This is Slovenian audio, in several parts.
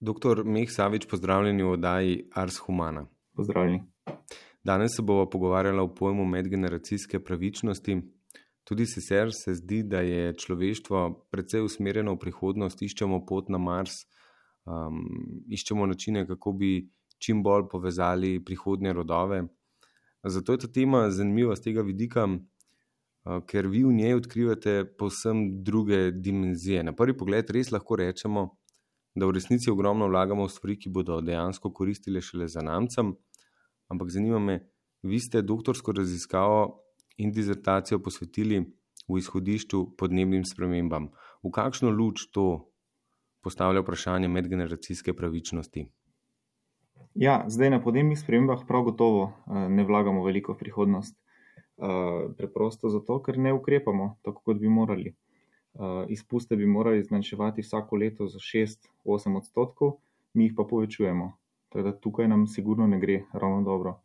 Doktor Meh Savič, pozdravljeni v oddaji Ars Humana. Pozdravljeni. Danes se bomo pogovarjali o pojmu medgeneracijske pravičnosti. Tudi sicer se zdi, da je človeštvo precej usmerjeno v prihodnost, iščemo pot na Mars, um, iščemo načine, kako bi čim bolj povezali prihodnje rodove. Zato je ta tema zanimiva z tega vidika, uh, ker vi v njej odkrivate povsem druge dimenzije. Na prvi pogled res lahko rečemo, da v resnici ogromno vlagamo v stvari, ki bodo dejansko koristile šele za namcem. Ampak zanima me, vi ste doktorsko raziskavo in dizertacijo posvetili v izhodišču podnebnim spremembam. V kakšno luč to postavlja vprašanje medgeneracijske pravičnosti? Ja, zdaj na podnebnih spremembah prav gotovo eh, ne vlagamo veliko prihodnost. Eh, preprosto zato, ker ne ukrepamo tako, kot bi morali. Eh, izpuste bi morali zmanjševati vsako leto za 6-8 odstotkov, mi jih pa povečujemo. Teda tukaj nam sigurno ne gre ravno dobro.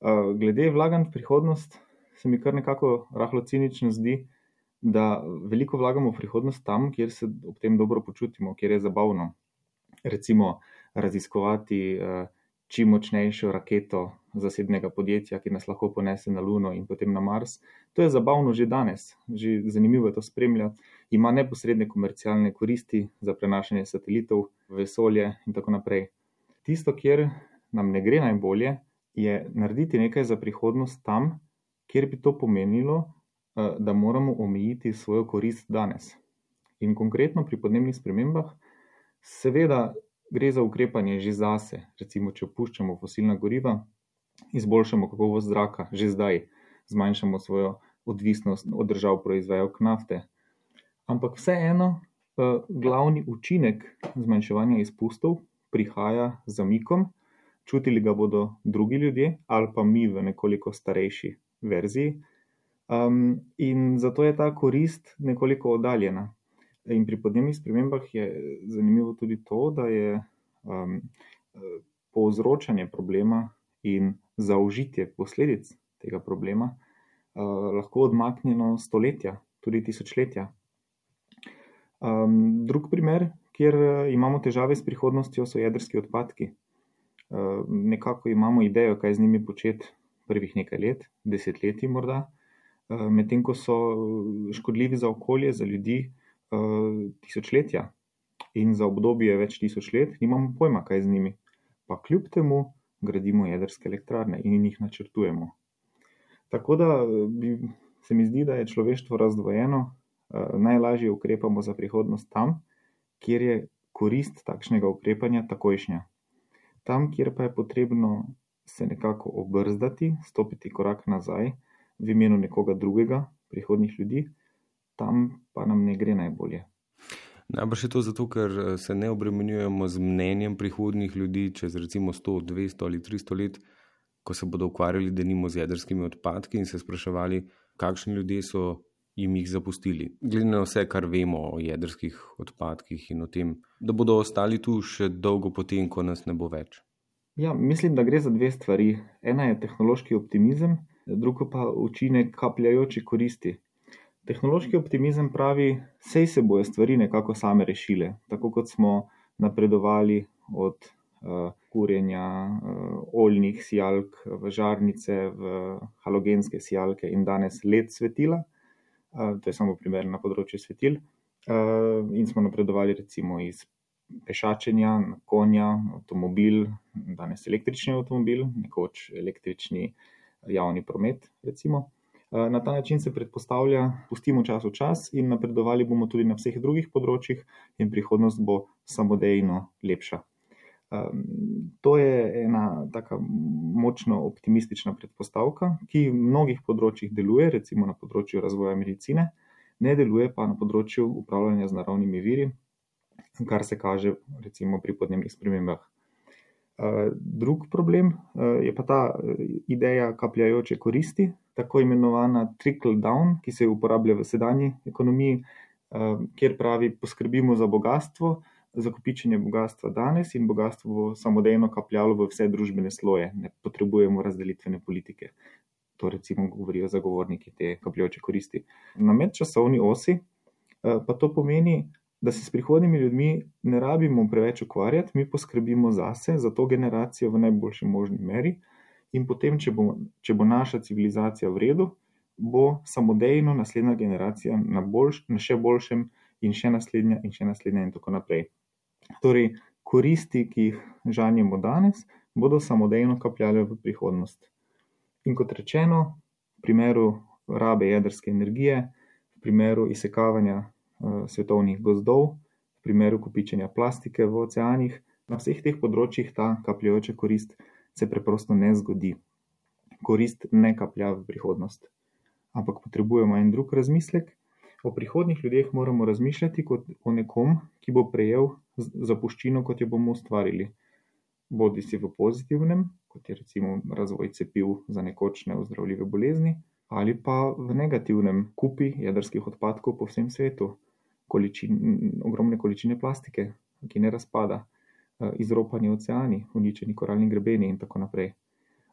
Eh, glede vlaganj v prihodnost, se mi kar nekako rahlo cinično zdi, da veliko vlagamo v prihodnost tam, kjer se ob tem dobro počutimo, kjer je zabavno. Recimo raziskovati eh, čim močnejšo raketo zasebnega podjetja, ki nas lahko ponese na Luno in potem na Mars. To je zabavno že danes, že zanimivo je to spremljati. Ima neposredne komercialne koristi za prenašanje satelitov v vesolje in tako naprej. Tisto, kjer nam ne gre najbolje, je narediti nekaj za prihodnost tam, kjer bi to pomenilo, eh, da moramo omejiti svojo korist danes. In konkretno pri podnebnih spremembah, seveda gre za ukrepanje že zase, recimo, če opuščamo fosilna goriva, izboljšamo kakovost zraka, že zdaj zmanjšamo svojo odvisnost od držav proizvajalk nafte. Ampak vseeno, eh, glavni učinek zmanjševanja izpustov prihaja z zamikom, čutili ga bodo drugi ljudje ali pa mi v nekoliko starejši verziji. Um, in zato je ta korist nekoliko oddaljena. In pri podnebnih spremembah je zanimivo tudi to, da je um, povzročanje problema in zaužitje posledic tega problema uh, lahko odmaknjeno stoletja, tudi tisočletja. Um, drug primer, kjer imamo težave s prihodnostjo, so jedrski odpadki. Nekako imamo idejo, kaj z njimi početi prvih nekaj let, desetletji morda, medtem ko so škodljivi za okolje, za ljudi, tisočletja. In za obdobje več tisoč let nimamo pojma, kaj z njimi. Pa kljub temu gradimo jedrske elektrarne in jih načrtujemo. Tako da bi, se mi zdi, da je človeštvo razdvojeno, uh, najlažje ukrepamo za prihodnost tam, kjer je korist takšnega ukrepanja takojšnja. Tam, kjer pa je potrebno se nekako obrzdati, stopiti korak nazaj v imenu nekoga drugega, prihodnih ljudi, tam pa nam ne gre najbolje. Najbrž je to zato, ker eh, se ne obremenjujemo z mnenjem prihodnih ljudi čez recimo 100, 200 ali 300 let, ko se bodo ukvarjali denimo z jedrskimi odpadki in se spraševali, kakšni ljudje so jim jih zapustili. Glede na vse, kar vemo o jedrskih odpadkih in o tem, da bodo ostali tu še dolgo potem, ko nas ne bo več. Ja, mislim, da gre za dve stvari. Ena je tehnološki optimizem, druga pa učinek kapljajoče koristi. Tehnološki optimizem pravi, da se bojo stvari nekako same rešile. Tako kot smo napredovali od uh, kurjenja uh, oljnih sijalk v žarnice, v halogenske sijalke in danes let svetila, uh, to je samo primer na področju svetil, uh, in smo napredovali recimo iz pešačenja, konja, avtomobil, danes električni avtomobil, nekoč električni javni promet. Recimo. Eh, na ta način se predpostavlja, pustimo čas v čas in napredovali bomo tudi na vseh drugih področjih, in prihodnost bo samodejno lepša. To je ena tako močno optimistična predpostavka, ki v mnogih področjih deluje, recimo na področju razvoja medicine, ne deluje pa na področju upravljanja z naravnimi viri, kar se kaže recimo pri podnebnih spremembah. Drug problem je pa ta ideja kapljajoče koristi, tako imenovana trickle down, ki se uporablja v sedanji ekonomiji, kjer pravi, poskrbimo za bogatstvo, za kopičenje bogatstva danes in bogatstvo bo samodejno kapljalo v vse družbene sloje, ne potrebujemo razdelitvene politike. To recimo govorijo zagovorniki te kapljajoče koristi. Na medčasovni osi pa to pomeni, da se s prihodnimi ljudmi ne rabimo preveč ukvarjati, mi poskrbimo zase, za to generacijo v najboljši možni meri, in potem, če bo, če bo naša civilizacija v redu, bo samodejno naslednja generacija na, boljš, na še boljšem, in še naslednja, in še naslednja, in tako naprej. Torej, koristi, ki jih žanjemo danes, bodo samodejno kapljale v prihodnost. In kot rečeno, v primeru rabe jedrske energije, v primeru izsekavanja svetovnih gozdov, v primeru kopičenja plastike v oceanih, na vseh teh področjih ta kapljajoča korist se preprosto ne zgodi. Korist ne kaplja v prihodnost ampak potrebujemo en drug razmislek. O prihodnih ljudeh moramo razmišljati kot o nekom, ki bo prejel zapuščino, kot jo bomo ustvarili. Bodi si v pozitivnem, kot je recimo razvoj cepiv za nekoč neozdravljive bolezni, ali pa v negativnem, kupi jedrskih odpadkov po vsem svetu, količin, ogromne količine plastike, ki ne razpada, eh, izropani oceani, uničeni koralni grebeni in tako naprej.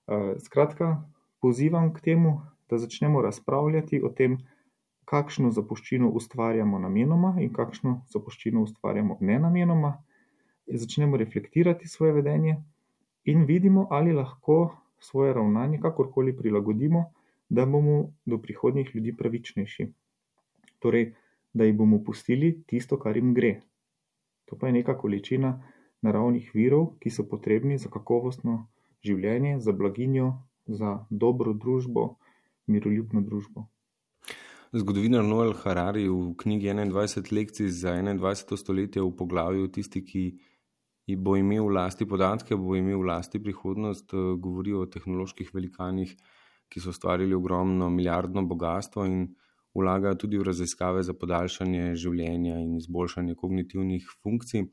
Eh, skratka, pozivam k temu, da začnemo razpravljati o tem, kakšno zapuščino ustvarjamo namenoma in kakšno zapuščino ustvarjamo nenamenoma, začnemo reflektirati svoje vedenje in vidimo, ali lahko svoje ravnanje kakorkoli prilagodimo, da bomo do prihodnjih ljudi pravičnejši. Torej, da jim bomo pustili tisto, kar jim gre. To pa je neka količina naravnih virov, ki so potrebni za kakovostno življenje, za blaginjo, za dobro družbo, miroljubno družbo. Zgodovinar Noel Harari v knjigi 21 lekcij za 21. stoletje v poglavju Tisti, ki bo imel v lasti podatke, bo imel v lasti prihodnost, eh, govori o tehnoloških velikanih, ki so ustvarili ogromno milijardno bogatstvo in vlagajo tudi v raziskave za podaljšanje življenja in izboljšanje kognitivnih funkcij.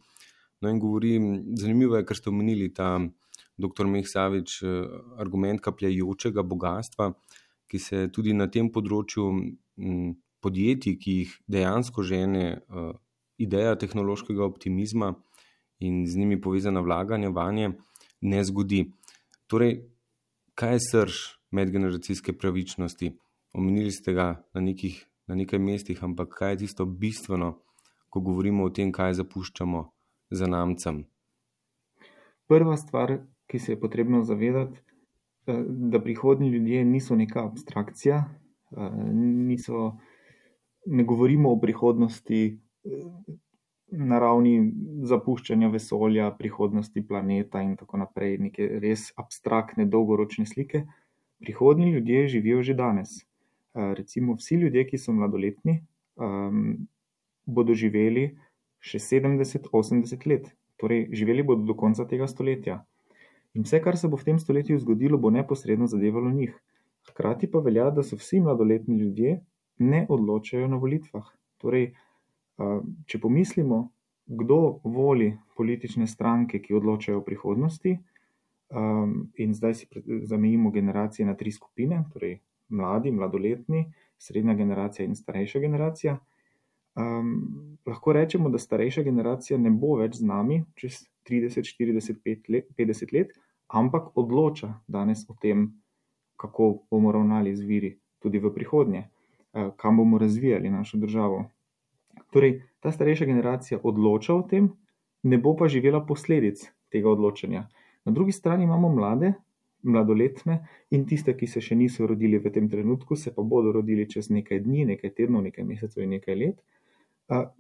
No in govori, zanimivo je, ker ste omenili ta dr. Meh Savič, eh, argument kapljajočega bogatstva ki se tudi na tem področju podjetij, ki jih dejansko žene uh, ideja tehnološkega optimizma in z njimi povezana vlaganja vanje, ne zgodi. Torej, kaj je srž medgeneracijske pravičnosti? Omenili ste ga na, nekih, na nekaj mestih, ampak kaj je tisto bistveno, ko govorimo o tem, kaj zapuščamo za namcem? Prva stvar, ki se je potrebno zavedati, da prihodni ljudje niso neka abstrakcija, niso, ne govorimo o prihodnosti na ravni zapuščanja vesolja, prihodnosti planeta in tako naprej, neke res abstraktne, dolgoročne slike. Prihodni ljudje živijo že danes. Recimo, vsi ljudje, ki so mladoletni, bodo živeli še 70-80 let, torej živeli bodo do konca tega stoletja. In vse, kar se bo v tem stoletju zgodilo, bo neposredno zadevalo njih. Hkrati pa velja, da se vsi mladoletni ljudje ne odločajo na volitvah. Torej, če pomislimo, kdo voli politične stranke, ki odločajo o prihodnosti, in zdaj si zamejimo generacije na tri skupine, torej mladi, mladoletni, srednja generacija in starejša generacija. Um, lahko rečemo, da starejša generacija ne bo več z nami čez 30, 40, let, 50 let, ampak odloča danes o tem, kako bomo ravnali z viri tudi v prihodnje, eh, kam bomo razvijali našo državo. Torej, ta starejša generacija odloča o tem, ne bo pa živela posledic tega odločanja. Na drugi strani imamo mlade, mladoletne in tiste, ki se še niso rodili v tem trenutku, se pa bodo rodili čez nekaj dni, nekaj tednov, nekaj mesecev in nekaj let,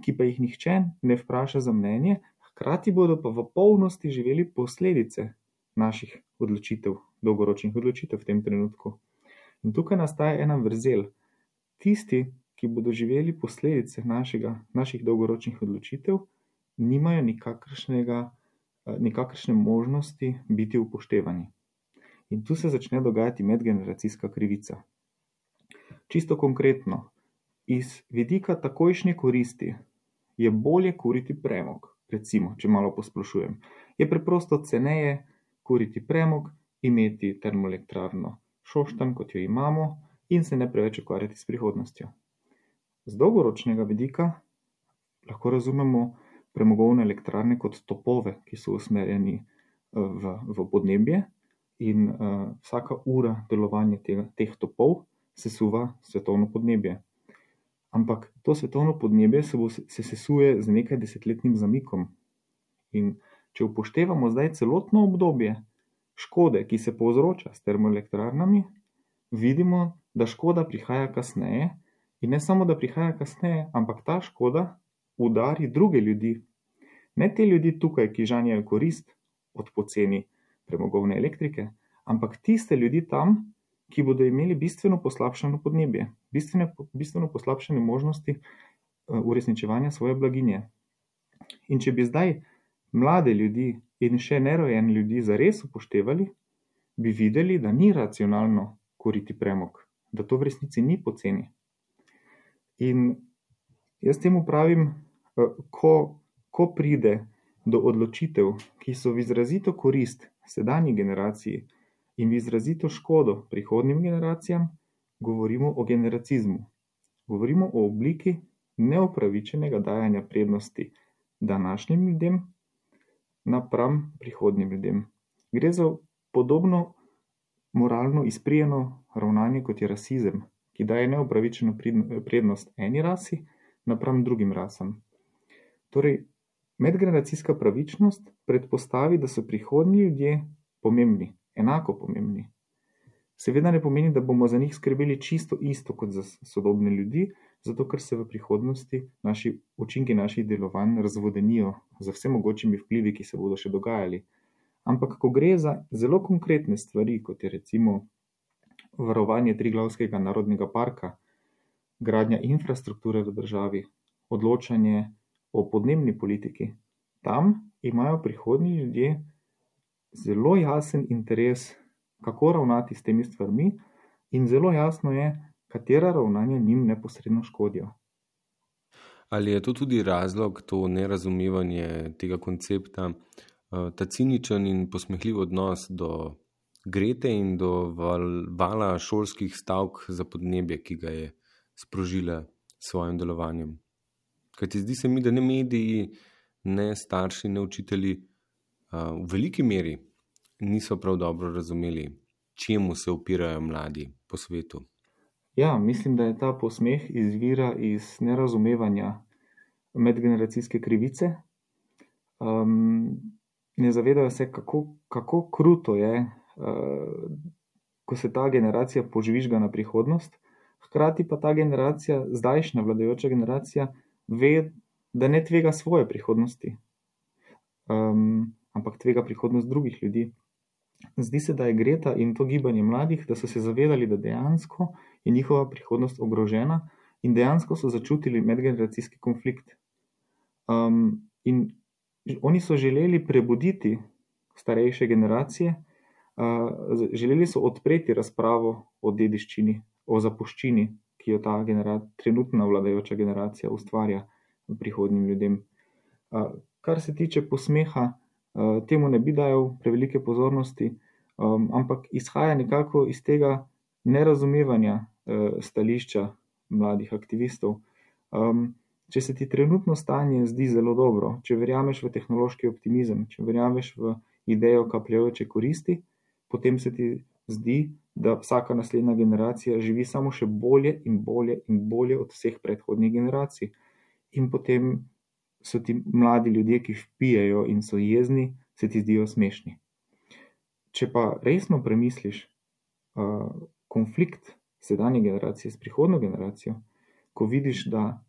ki pa jih nihče ne vpraša za mnenje, hkrati bodo pa v polnosti živeli posledice naših odločitev, dolgoročnih odločitev v tem trenutku. In tukaj nastaja ena vrzel. Tisti, ki bodo živeli posledice našega, naših dolgoročnih odločitev, nimajo nikakršne možnosti biti upoštevani. In tu se začne dogajati medgeneracijska krivica. Čisto konkretno, iz vidika takojšnje koristi je bolje kuriti premog, recimo, če malo posplošujem, je preprosto ceneje kuriti premog, imeti termoelektrarno Šoštan, kot jo imamo, in se ne preveč ukvarjati s prihodnostjo. Z dolgoročnega vidika lahko razumemo premogovne elektrarne kot topove, ki so usmerjeni v, v podnebje, in uh, vsaka ura delovanja tega, teh topov sesuva svetovno podnebje. ampak to svetovno podnebje se, bo, se sesuje z nekaj desetletnim zamikom. In če upoštevamo zdaj celotno obdobje škode, ki se povzroča s termoelektrarnami, vidimo, da škoda prihaja kasneje. In ne samo, da prihaja kasneje, ampak ta škoda udari druge ljudi. Ne te ljudi tukaj, ki žanjajo korist od poceni premogovne elektrike, ampak tiste ljudi tam, ki bodo imeli bistveno poslabšano podnebje, bistveno, bistveno poslabšane možnosti eh, uresničevanja svoje blaginje. In če bi zdaj mlade ljudi in še nerojene ljudi zares upoštevali, bi videli, da ni racionalno kuriti premog, da to v resnici ni poceni. In jaz temu pravim, eh, ko, ko pride do odločitev, ki so v izrazito korist sedanji generaciji in v izrazito škodo prihodnim generacijam, govorimo o generacizmu. Govorimo o obliki neopravičenega dajanja prednosti današnjim ljudem napram prihodnim ljudem. Gre za podobno moralno izprijeno ravnanje kot je rasizem, ki daje neopravičeno prednost eni rasi napram drugim rasam. Torej, medgeneracijska pravičnost predpostavi, da so prihodnji ljudje pomembni, enako pomembni. Seveda ne pomeni, da bomo za njih skrbeli čisto isto kot za sodobne ljudi, zato ker se v prihodnosti naši učinki naših delovanj razvodenijo z vsemi mogočimi vplivi, ki se bodo še dogajali. Ampak, ko gre za zelo konkretne stvari, kot je recimo varovanje Triglavskega narodnega parka, gradnja infrastrukture v državi, odločanje o podnebni politiki, tam imajo prihodnji ljudje zelo jasen interes, kako ravnati s temi stvarmi, in zelo jasno je, katera ravnanja njim neposredno škodijo. Ali je to tudi razlog, to nerazumevanje tega koncepta, eh, ta ciničen in posmehljiv odnos do Grete in do val, vala šolskih stavk za podnebje, ki ga je sprožila s svojim delovanjem? Ker ti zdi se mi, da ne mediji, ne starši, ne učitelji v veliki meri niso prav dobro razumeli, čemu se upirajo mladi po svetu. Ja, mislim, da je ta posmeh izvira iz nerazumevanja medgeneracijske krivice. Um, ne zavedajo se, kako, kako kruto je, uh, ko se ta generacija požvižga na prihodnost, hkrati pa ta generacija, zdajšnja vladajoča generacija, ve, da ne tvega svoje prihodnosti, um, ampak tvega prihodnost drugih ljudi. Zdi se, da je Greta in to gibanje mladih, da so se zavedali, da dejansko je njihova prihodnost ogrožena in dejansko so začutili medgeneracijski konflikt. Um, in oni so želeli prebuditi starejše generacije, uh, želeli so odpreti razpravo o dediščini, o zapuščini, ki jo ta trenutna vladajoča generacija ustvarja prihodnim ljudem. Kar se tiče posmeha, temu ne bi dajal prevelike pozornosti, ampak izhaja nekako iz tega nerazumevanja uh, stališča mladih aktivistov. Če se ti trenutno stanje zdi zelo dobro, če verjameš v tehnološki optimizem, če verjameš v idejo kapljajoče koristi, potem se ti zdi, da vsaka naslednja generacija živi samo še bolje in bolje in bolje od vseh predhodnih generacij. In potem so ti mladi ljudje, ki vpijajo in so jezni, se ti zdijo smešni. Če pa resno premisliš uh, konflikt sedanje generacije s prihodno generacijo, ko vidiš, da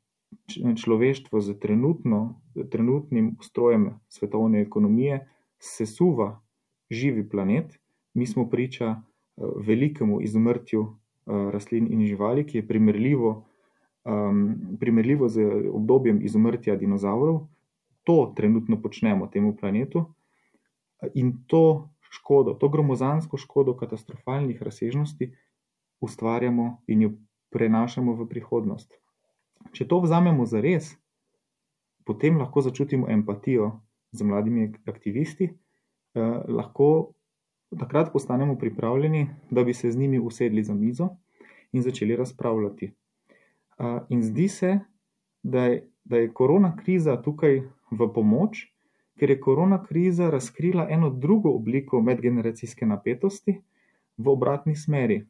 človeštvo z trenutno, trenutnim ustrojem svetovne ekonomije sesuva živi planet, mi smo priča uh, velikemu izumrtju uh, rastlin in živali, ki je primerljivo, um, primerljivo z obdobjem izumrtja dinozavrov. To trenutno počnemo temu planetu in to škodo, to gromozansko škodo katastrofalnih razsežnosti ustvarjamo in jo prenašamo v prihodnost. Če to vzamemo za res, potem lahko začutimo empatijo z mladimi aktivisti, eh, lahko takrat postanemo pripravljeni, da bi se z njimi usedli za mizo in začeli razpravljati. In zdi se, da je, da je korona kriza tukaj v pomoč, ker je korona kriza razkrila eno drugo obliko medgeneracijske napetosti v obratni smeri.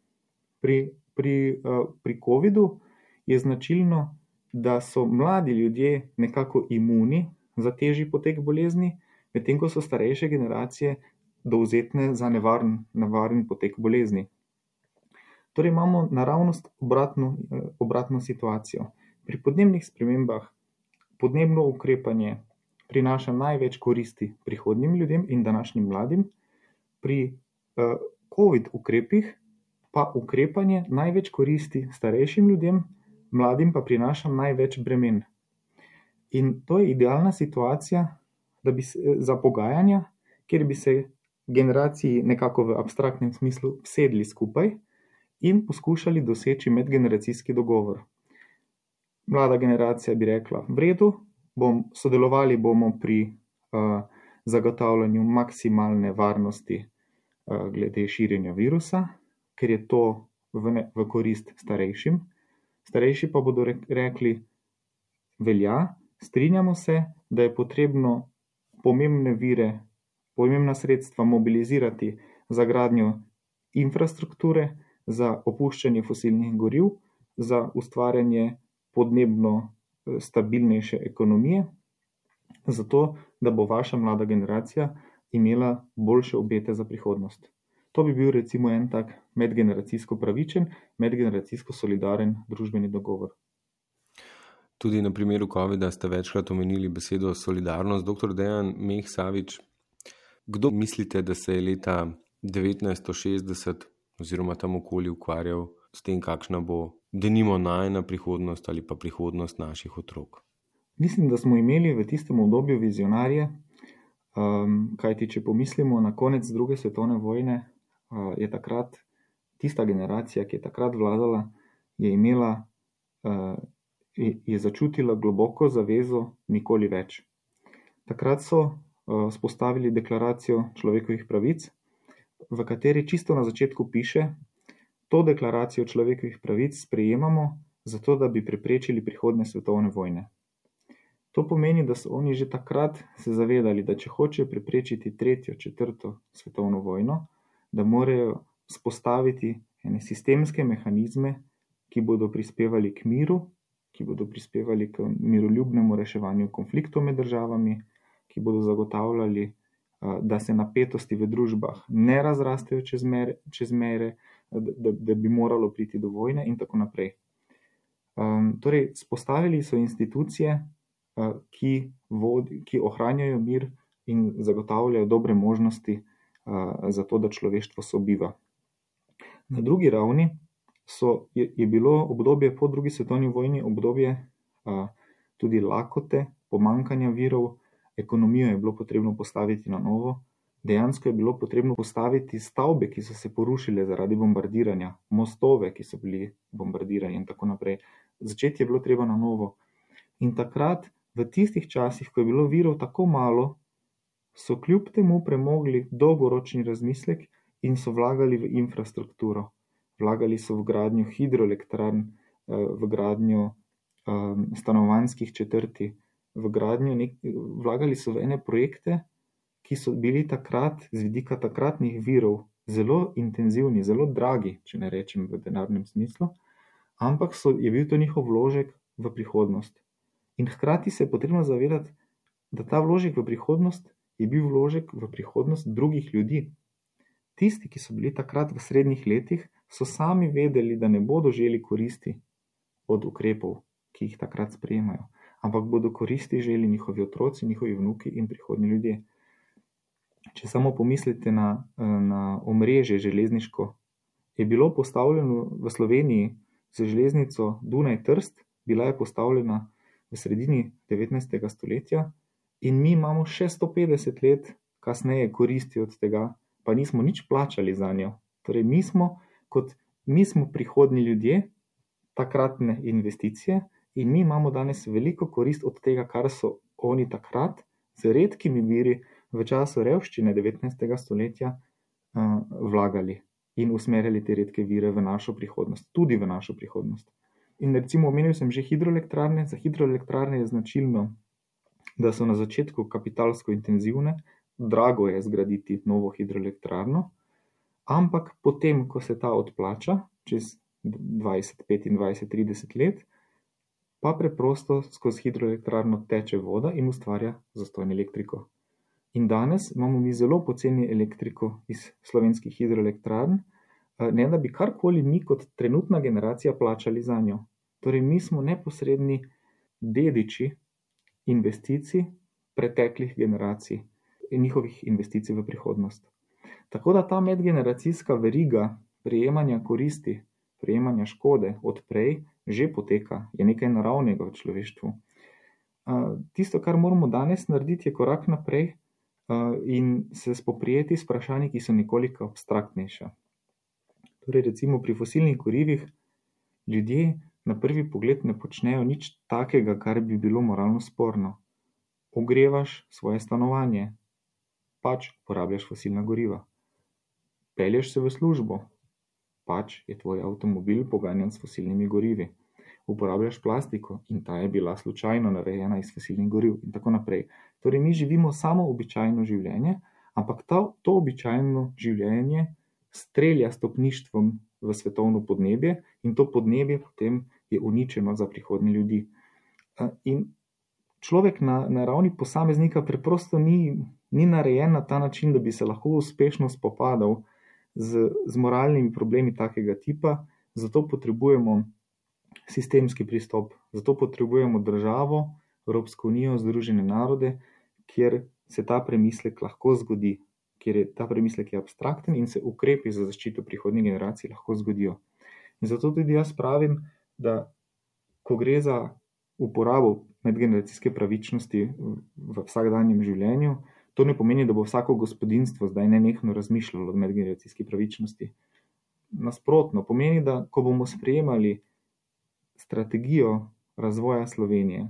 Pri, pri, pri COVID-u je značilno, da so mladi ljudje nekako imuni za težji potek bolezni, medtem ko so starejše generacije dovzetne za nevaren, nevaren potek bolezni. Torej imamo naravnost obratno, obratno situacijo. Pri podnebnih spremembah podnebno ukrepanje prinaša največ koristi prihodnim ljudem in današnjim mladim, pri uh, COVID ukrepih pa ukrepanje največ koristi starejšim ljudem, mladim pa prinaša največ bremen. In to je idealna situacija bi se, za pogajanja, kjer bi se generaciji nekako v abstraktnem smislu sedli skupaj in poskušali doseči medgeneracijski dogovor. Mlada generacija bi rekla: V redu, bom, sodelovali bomo pri uh, zagotavljanju maksimalne varnosti uh, glede širjenja virusa, ker je to v, ne, v korist starejšim. Starejši pa bodo rekli: Velja, strinjamo se, da je potrebno pomembne vire, pomembna sredstva mobilizirati za gradnjo infrastrukture, za opuščanje fosilnih goriv, za ustvarjanje podnebno eh, stabilnejše ekonomije, zato da bo vaša mlada generacija imela boljše obete za prihodnost. To bi bil recimo en tak medgeneracijsko pravičen, medgeneracijsko solidaren družbeni dogovor. Tudi na primeru COVID-a ste večkrat omenili besedo solidarnost. Dr. Dejan Meh Savič, kdo mislite, da se je leta 1960 oziroma tam okoli ukvarjal s tem, kakšna bo denimo najna prihodnost ali pa prihodnost naših otrok? Mislim, da smo imeli v tistem obdobju vizionarje, um, kajti če pomislimo na konec druge svetovne vojne, uh, je takrat tista generacija, ki je takrat vladala, je imela, uh, je, je začutila globoko zavezo nikoli več. Takrat so spostavili deklaracijo človekovih pravic, v kateri čisto na začetku piše, to deklaracijo človekovih pravic sprejemamo, zato da bi preprečili prihodne svetovne vojne. To pomeni, da so oni že takrat se zavedali, da če hočejo preprečiti tretjo, četrto svetovno vojno, da morajo spostaviti ene sistemske mehanizme, ki bodo prispevali k miru, ki bodo prispevali k miroljubnemu reševanju konfliktov med državami, ki bodo zagotavljali, da se napetosti v družbah ne razrastejo čez mere, čez mere da, da, bi moralo priti do vojne, in tako naprej. Um, torej, spostavili so institucije, uh, ki, vodi, ki ohranjajo mir in zagotavljajo dobre možnosti uh, za to, da človeštvo sobiva. Na drugi ravni so, je, je bilo obdobje po drugi svetovni vojni obdobje a, tudi lakote, pomankanja virov, ekonomijo je bilo potrebno postaviti na novo, dejansko je bilo potrebno postaviti stavbe, ki so se porušile zaradi bombardiranja, mostove, ki so bili bombardirani in tako naprej. Začeti je bilo treba na novo. In takrat, v tistih časih, ko je bilo virov tako malo, so kljub temu premogli dolgoročni razmislek in so vlagali v infrastrukturo. Vlagali so v gradnjo hidroelektrarn, eh, v gradnjo um, stanovanjskih četrti, v gradnjo nek, vlagali so v ene projekte, ki so bili takrat, z vidika takratnih virov, zelo intenzivni, zelo dragi, če ne rečem v denarnem smislu, ampak so, je bil to njihov vložek v prihodnost. In hkrati se je potrebno zavedati, da ta vložek v prihodnost je bil vložek v prihodnost drugih ljudi, Tisti, ki so bili takrat v srednjih letih, so sami vedeli, da ne bodo želi koristi od ukrepov, ki jih takrat sprejemajo, ampak bodo koristi želi njihovi otroci, njihovi vnuki in prihodni ljudje. Če samo pomislite na, na omrežje železniško, je bilo postavljeno v Sloveniji z železnico Dunaj Trst, bila je postavljena v sredini 19. stoletja in mi imamo še 150 let kasneje koristi od tega, pa nismo nič plačali za njo. Torej, mi smo, kot mi smo prihodni ljudje, takratne investicije in mi imamo danes veliko korist od tega, kar so oni takrat z redkimi viri v času revščine 19. stoletja uh, vlagali in usmerjali te redke vire v našo prihodnost, tudi v našo prihodnost. In recimo omenil sem že hidroelektrarne. Za hidroelektrarne je značilno, da so na začetku kapitalsko intenzivne, drago je zgraditi novo hidroelektrarno, ampak potem, ko se ta odplača, čez 20, 25, 30 let, pa preprosto skozi hidroelektrarno teče voda in ustvarja zastojno elektriko. In danes imamo mi zelo poceni elektriko iz slovenskih hidroelektrarn, eh, ne da bi karkoli mi kot trenutna generacija plačali za njo. Torej, mi smo neposredni dediči investicij preteklih generacij in njihovih investicij v prihodnost. Tako da ta medgeneracijska veriga prejemanja koristi, prejemanja škode od prej že poteka, je nekaj naravnega v človeštvu. Tisto, kar moramo danes narediti, je korak naprej in se spoprijeti s vprašanji, ki so nekoliko abstraktnejša. Torej, recimo pri fosilnih gorivih ljudje na prvi pogled ne počnejo nič takega, kar bi bilo moralno sporno. Ogrevaš svoje stanovanje, pač uporabljaš fosilna goriva. Pelješ se v službo, pač je tvoj avtomobil poganjan s fosilnimi gorivi. Uporabljaš plastiko in ta je bila slučajno narejena iz fosilnih goriv, in tako naprej. Torej, mi živimo samo običajno življenje, ampak ta, to običajno življenje strelja stopništvom v svetovno podnebje in to podnebje potem je uničeno za prihodnje ljudi. In človek na, na ravni posameznika preprosto ni, ni narejen na ta način, da bi se lahko uspešno spopadal z, z moralnimi problemi takega tipa, zato potrebujemo sistemski pristop, zato potrebujemo državo, Evropsko unijo, Združene narode, kjer se ta premislek lahko zgodi, kjer je ta premislek je abstrakten in se ukrepi za zaščito prihodnjih generacij lahko zgodijo. In zato tudi jaz pravim, da ko gre za uporabo medgeneracijske pravičnosti v vsakdanjem življenju, to ne pomeni, da bo vsako gospodinstvo zdaj nenehno razmišljalo o medgeneracijski pravičnosti. Nasprotno, pomeni, da ko bomo sprejemali strategijo razvoja Slovenije,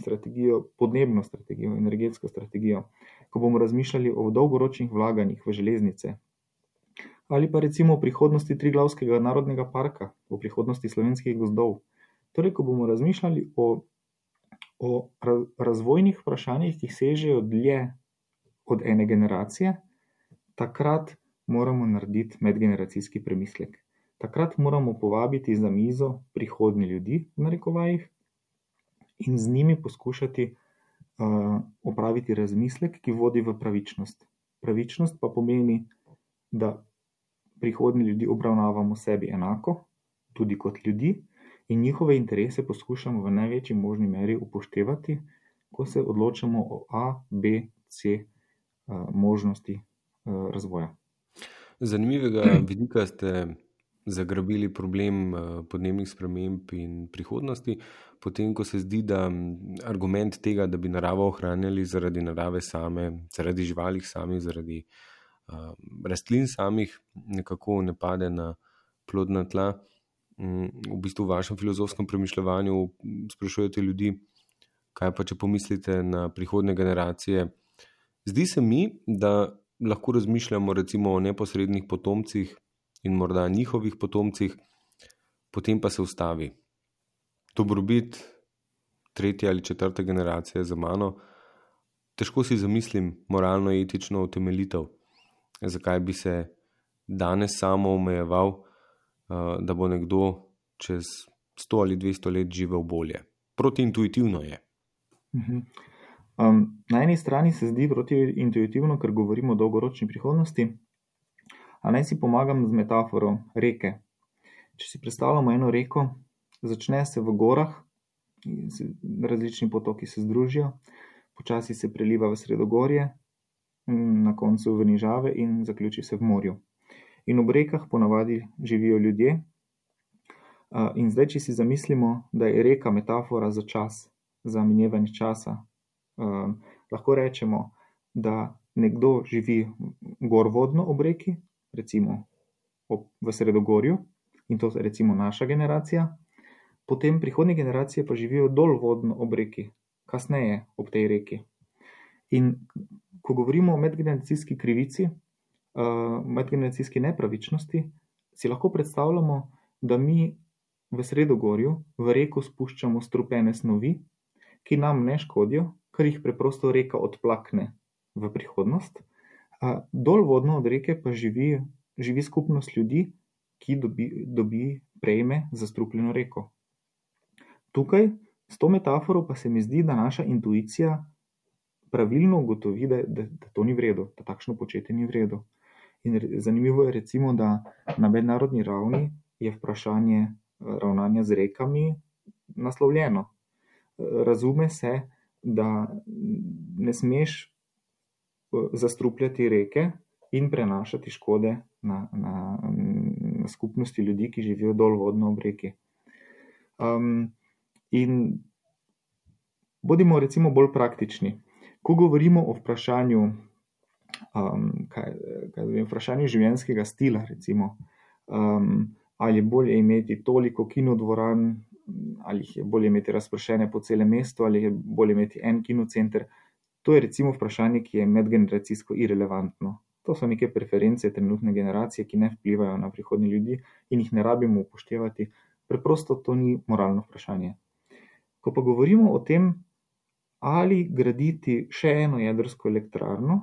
strategijo, podnebno strategijo, energetsko strategijo, ko bomo razmišljali o dolgoročnih vlaganjih v železnice, ali pa recimo o prihodnosti Triglavskega narodnega parka, o prihodnosti slovenskih gozdov. Torej, ko bomo razmišljali o, o razvojnih vprašanjih, ki sežejo dlje od ene generacije, takrat moramo narediti medgeneracijski premislek. Takrat moramo povabiti za mizo prihodnje ljudi, v narekovajih, in z njimi poskušati uh, opraviti razmislek, ki vodi v pravičnost. Pravičnost pa pomeni, da prihodni ljudi obravnavamo sebi enako, tudi kot ljudi, in njihove interese poskušamo v največji možni meri upoštevati, ko se odločamo o A, B, C uh, možnosti uh, razvoja. Zanimivega vidika ste zagrabili problem eh, podnebnih sprememb in prihodnosti, potem ko se zdi, da argument tega, da bi naravo ohranjali zaradi narave same, zaradi živali samih, zaradi uh, rastlin samih, nekako ne pade na plodna tla. V bistvu v vašem filozofskem premišljanju sprašujete ljudi, kaj pa če pomislite na prihodne generacije. Zdi se mi, da lahko razmišljamo recimo o neposrednih potomcih in morda njihovih potomcih, potem pa se ustavi. Dobrobit tretje ali četrte generacije za mano, težko si zamislim moralno, etično utemeljitev, zakaj bi se danes samo omejeval, da bo nekdo čez 100 ali 200 let živel bolje. Protiintuitivno je. Um, na eni strani se zdi protiintuitivno, ker govorimo o dolgoročni prihodnosti, A naj si pomagam z metaforo reke. Če si predstavljamo eno reko, začne se v gorah, različni potoki se združijo, počasi se preliva v sredogorje, na koncu v nižave in zaključi se v morju. In ob rekah ponavadi živijo ljudje. In zdaj, če si zamislimo, da je reka metafora za čas, za minevanje časa, lahko rečemo, da nekdo živi gorvodno ob reki, recimo v Sredogorju in to je recimo naša generacija, potem prihodnje generacije pa živijo dolvodno ob reki, kasneje ob tej reki. In ko govorimo o medgeneracijski krivici, uh, medgeneracijski nepravičnosti, si lahko predstavljamo, da mi v Sredogorju v reko spuščamo strupene snovi, ki nam ne škodijo, ker jih preprosto reka odplakne v prihodnost. Dolvodno od reke pa živi, živi skupnost ljudi, ki dobi, dobi prejme za strupljeno reko. Tukaj, s to metaforo, pa se mi zdi, da naša intuicija pravilno ugotovi, da, da, da to ni vredno, da takšno početje ni vredno. In zanimivo je, recimo, da na mednarodni ravni je vprašanje eh, ravnanja z rekami naslovljeno. Razume se, da ne smeš eh, zastrupljati reke in prenašati škode na, na, na skupnosti ljudi, ki živijo dol vodno ob reki. Um, in bodimo recimo bolj praktični. Ko govorimo o vprašanju, um, kaj, kaj vem, vprašanju življenjskega stila, recimo, um, ali je bolje imeti toliko kinodvoran, ali je bolje imeti razpršene po celem mestu, ali je bolje imeti en kinocenter. To je recimo vprašanje, ki je medgeneracijsko irrelevantno. To so neke preference trenutne generacije, ki ne vplivajo na prihodnje ljudi in jih ne rabimo upoštevati. Preprosto to ni moralno vprašanje. Ko pa govorimo o tem, ali graditi še eno jedrsko elektrarno,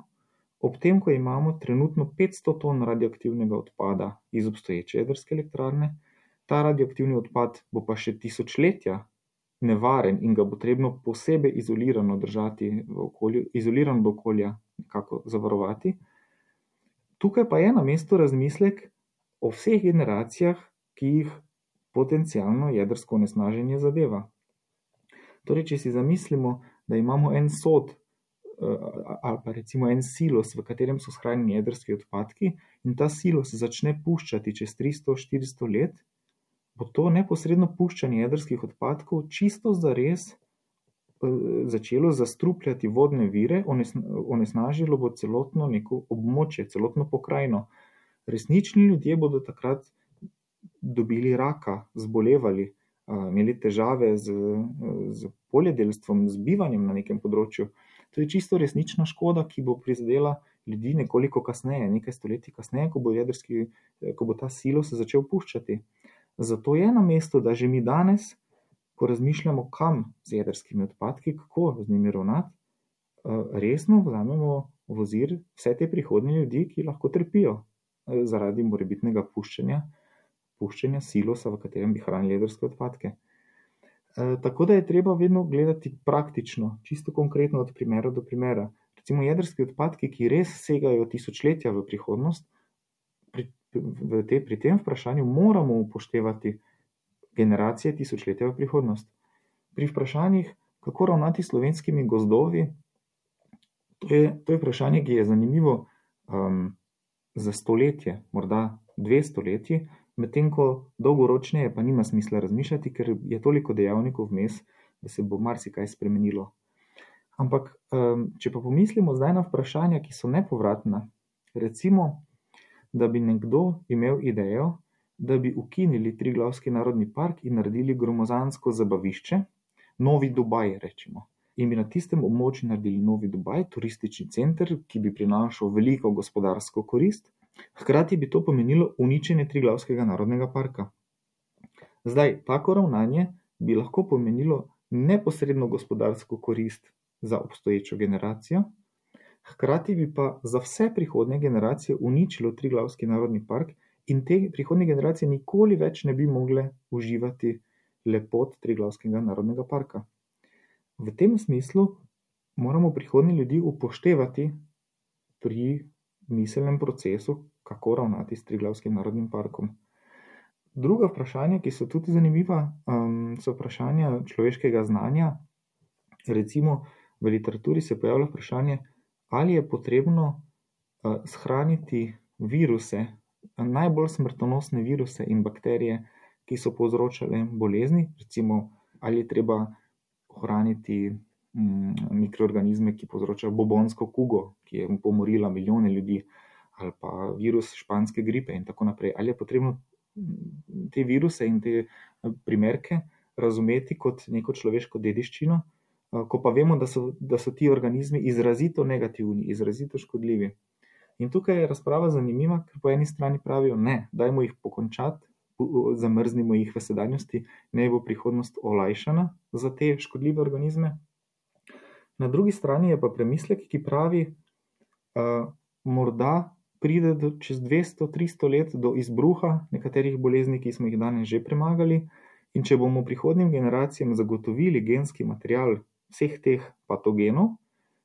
ob tem, ko imamo trenutno 500 ton radioaktivnega odpada iz obstoječe jedrske elektrarne, ta radioaktivni odpad bo pa še tisočletja nevaren in ga bo potrebno posebej izolirano držati v okolju, izolirano do okolja, kako zavarovati. Tukaj pa je na mestu razmislek o vseh generacijah, ki jih potencijalno jedrsko onesnaženje zadeva. Torej, če si zamislimo, da imamo en sod ali pa recimo en silos, v katerem so shranjeni jedrski odpadki, in ta silos začne puščati čez 300-400 let, bo to neposredno puščanje jedrskih odpadkov čisto zares eh, začelo zastrupljati vodne vire, onesnažilo bo celotno neko območje, celotno pokrajino. Resnični ljudje bodo takrat dobili raka, zbolevali, imeli težave z, z poljedelstvom, z bivanjem na nekem področju. To je čisto resnična škoda, ki bo prizadela ljudi nekoliko kasneje, nekaj stoletij kasneje, ko bo, jedrski, ko bo ta silo se začel puščati. Zato je na mestu, da že mi danes, ko razmišljamo, kam z jedrskimi odpadki, kako z njimi ravnati, eh, resno vzamemo v ozir vse te prihodnje ljudi, ki lahko trpijo eh, zaradi morebitnega puščanja, puščanja silosa, v katerem bi hranili jedrske odpadke. Eh, tako da je treba vedno gledati praktično, čisto konkretno od primera do primera. Recimo jedrski odpadki, ki res segajo tisočletja v prihodnost, v te, pri tem vprašanju moramo upoštevati generacije tisočletja v prihodnost. Pri vprašanjih, kako ravnati s slovenskimi gozdovi, to je, to je vprašanje, ki je zanimivo um, za stoletje, morda dve stoletji, medtem ko dolgoročneje pa nima smisla razmišljati, ker je toliko dejavnikov vmes, da se bo marsikaj spremenilo. Ampak, če pa pomislimo zdaj na vprašanja, ki so nepovratna, recimo, da bi nekdo imel idejo, da bi ukinili Triglavski narodni park in naredili gromozansko zabavišče, Novi Dubaj, rečemo. In bi na tistem območju naredili Novi Dubaj, turistični center, ki bi prinašal veliko gospodarsko korist, hkrati bi to pomenilo uničenje Triglavskega narodnega parka. Zdaj, tako ravnanje bi lahko pomenilo neposredno gospodarsko korist za obstoječo generacijo, hkrati bi pa za vse prihodnje generacije uničilo Triglavski narodni park in te prihodnje generacije nikoli več ne bi mogle uživati lepot Triglavskega narodnega parka. V tem smislu moramo prihodnje ljudi upoštevati pri miselnem procesu, kako ravnati s Triglavskim narodnim parkom. Druga vprašanja, ki so tudi zanimiva, um, so vprašanja človeškega znanja. Recimo v literaturi se pojavlja vprašanje, ali je potrebno uh, shraniti viruse, najbolj smrtonosne viruse in bakterije, ki so povzročale bolezni, recimo ali je treba ohraniti mikroorganizme, ki povzročajo bobonsko kugo, ki je pomorila milijone ljudi, ali pa virus španske gripe in tako naprej. Ali je potrebno mm, te viruse in te primerke razumeti kot neko človeško dediščino, Eh, ko pa vemo, da so, da so ti organizmi izrazito negativni, izrazito škodljivi. In tukaj je razprava zanimiva, ker po eni strani pravijo, ne, dajmo jih pokončati, zamrznimo jih v sedanjosti, naj bo prihodnost olajšana za te škodljive organizme. Na drugi strani je pa premislek, ki pravi, da uh, morda pride do, čez 200-300 let do izbruha nekaterih bolezni, ki smo jih danes že premagali, In če bomo prihodnim generacijam zagotovili genski material vseh teh patogenov,